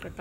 กระตา